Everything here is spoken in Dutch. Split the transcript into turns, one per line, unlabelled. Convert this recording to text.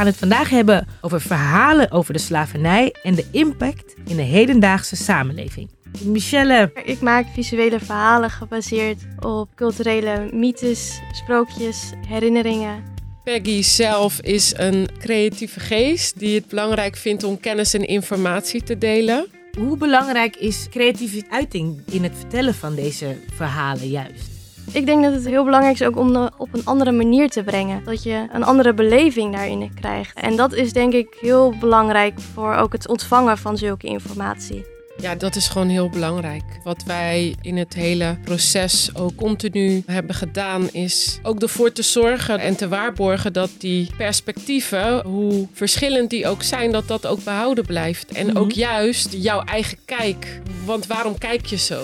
gaan het vandaag hebben over verhalen over de slavernij en de impact in de hedendaagse samenleving. Michelle,
Ik maak visuele verhalen gebaseerd op culturele mythes, sprookjes, herinneringen.
Peggy zelf is een creatieve geest die het belangrijk vindt om kennis en informatie te delen.
hoe belangrijk is creatieve uiting in het vertellen van deze verhalen juist?
Ik denk dat het heel belangrijk is ook om op een andere manier te brengen. Dat je een andere beleving daarin krijgt. En dat is denk ik heel belangrijk voor ook het ontvangen van zulke informatie.
Ja, dat is gewoon heel belangrijk. Wat wij in het hele proces ook continu hebben gedaan, is ook ervoor te zorgen en te waarborgen dat die perspectieven, hoe verschillend die ook zijn, dat dat ook behouden blijft. En
Mhm.
ook juist jouw eigen kijk. Want waarom kijk je zo?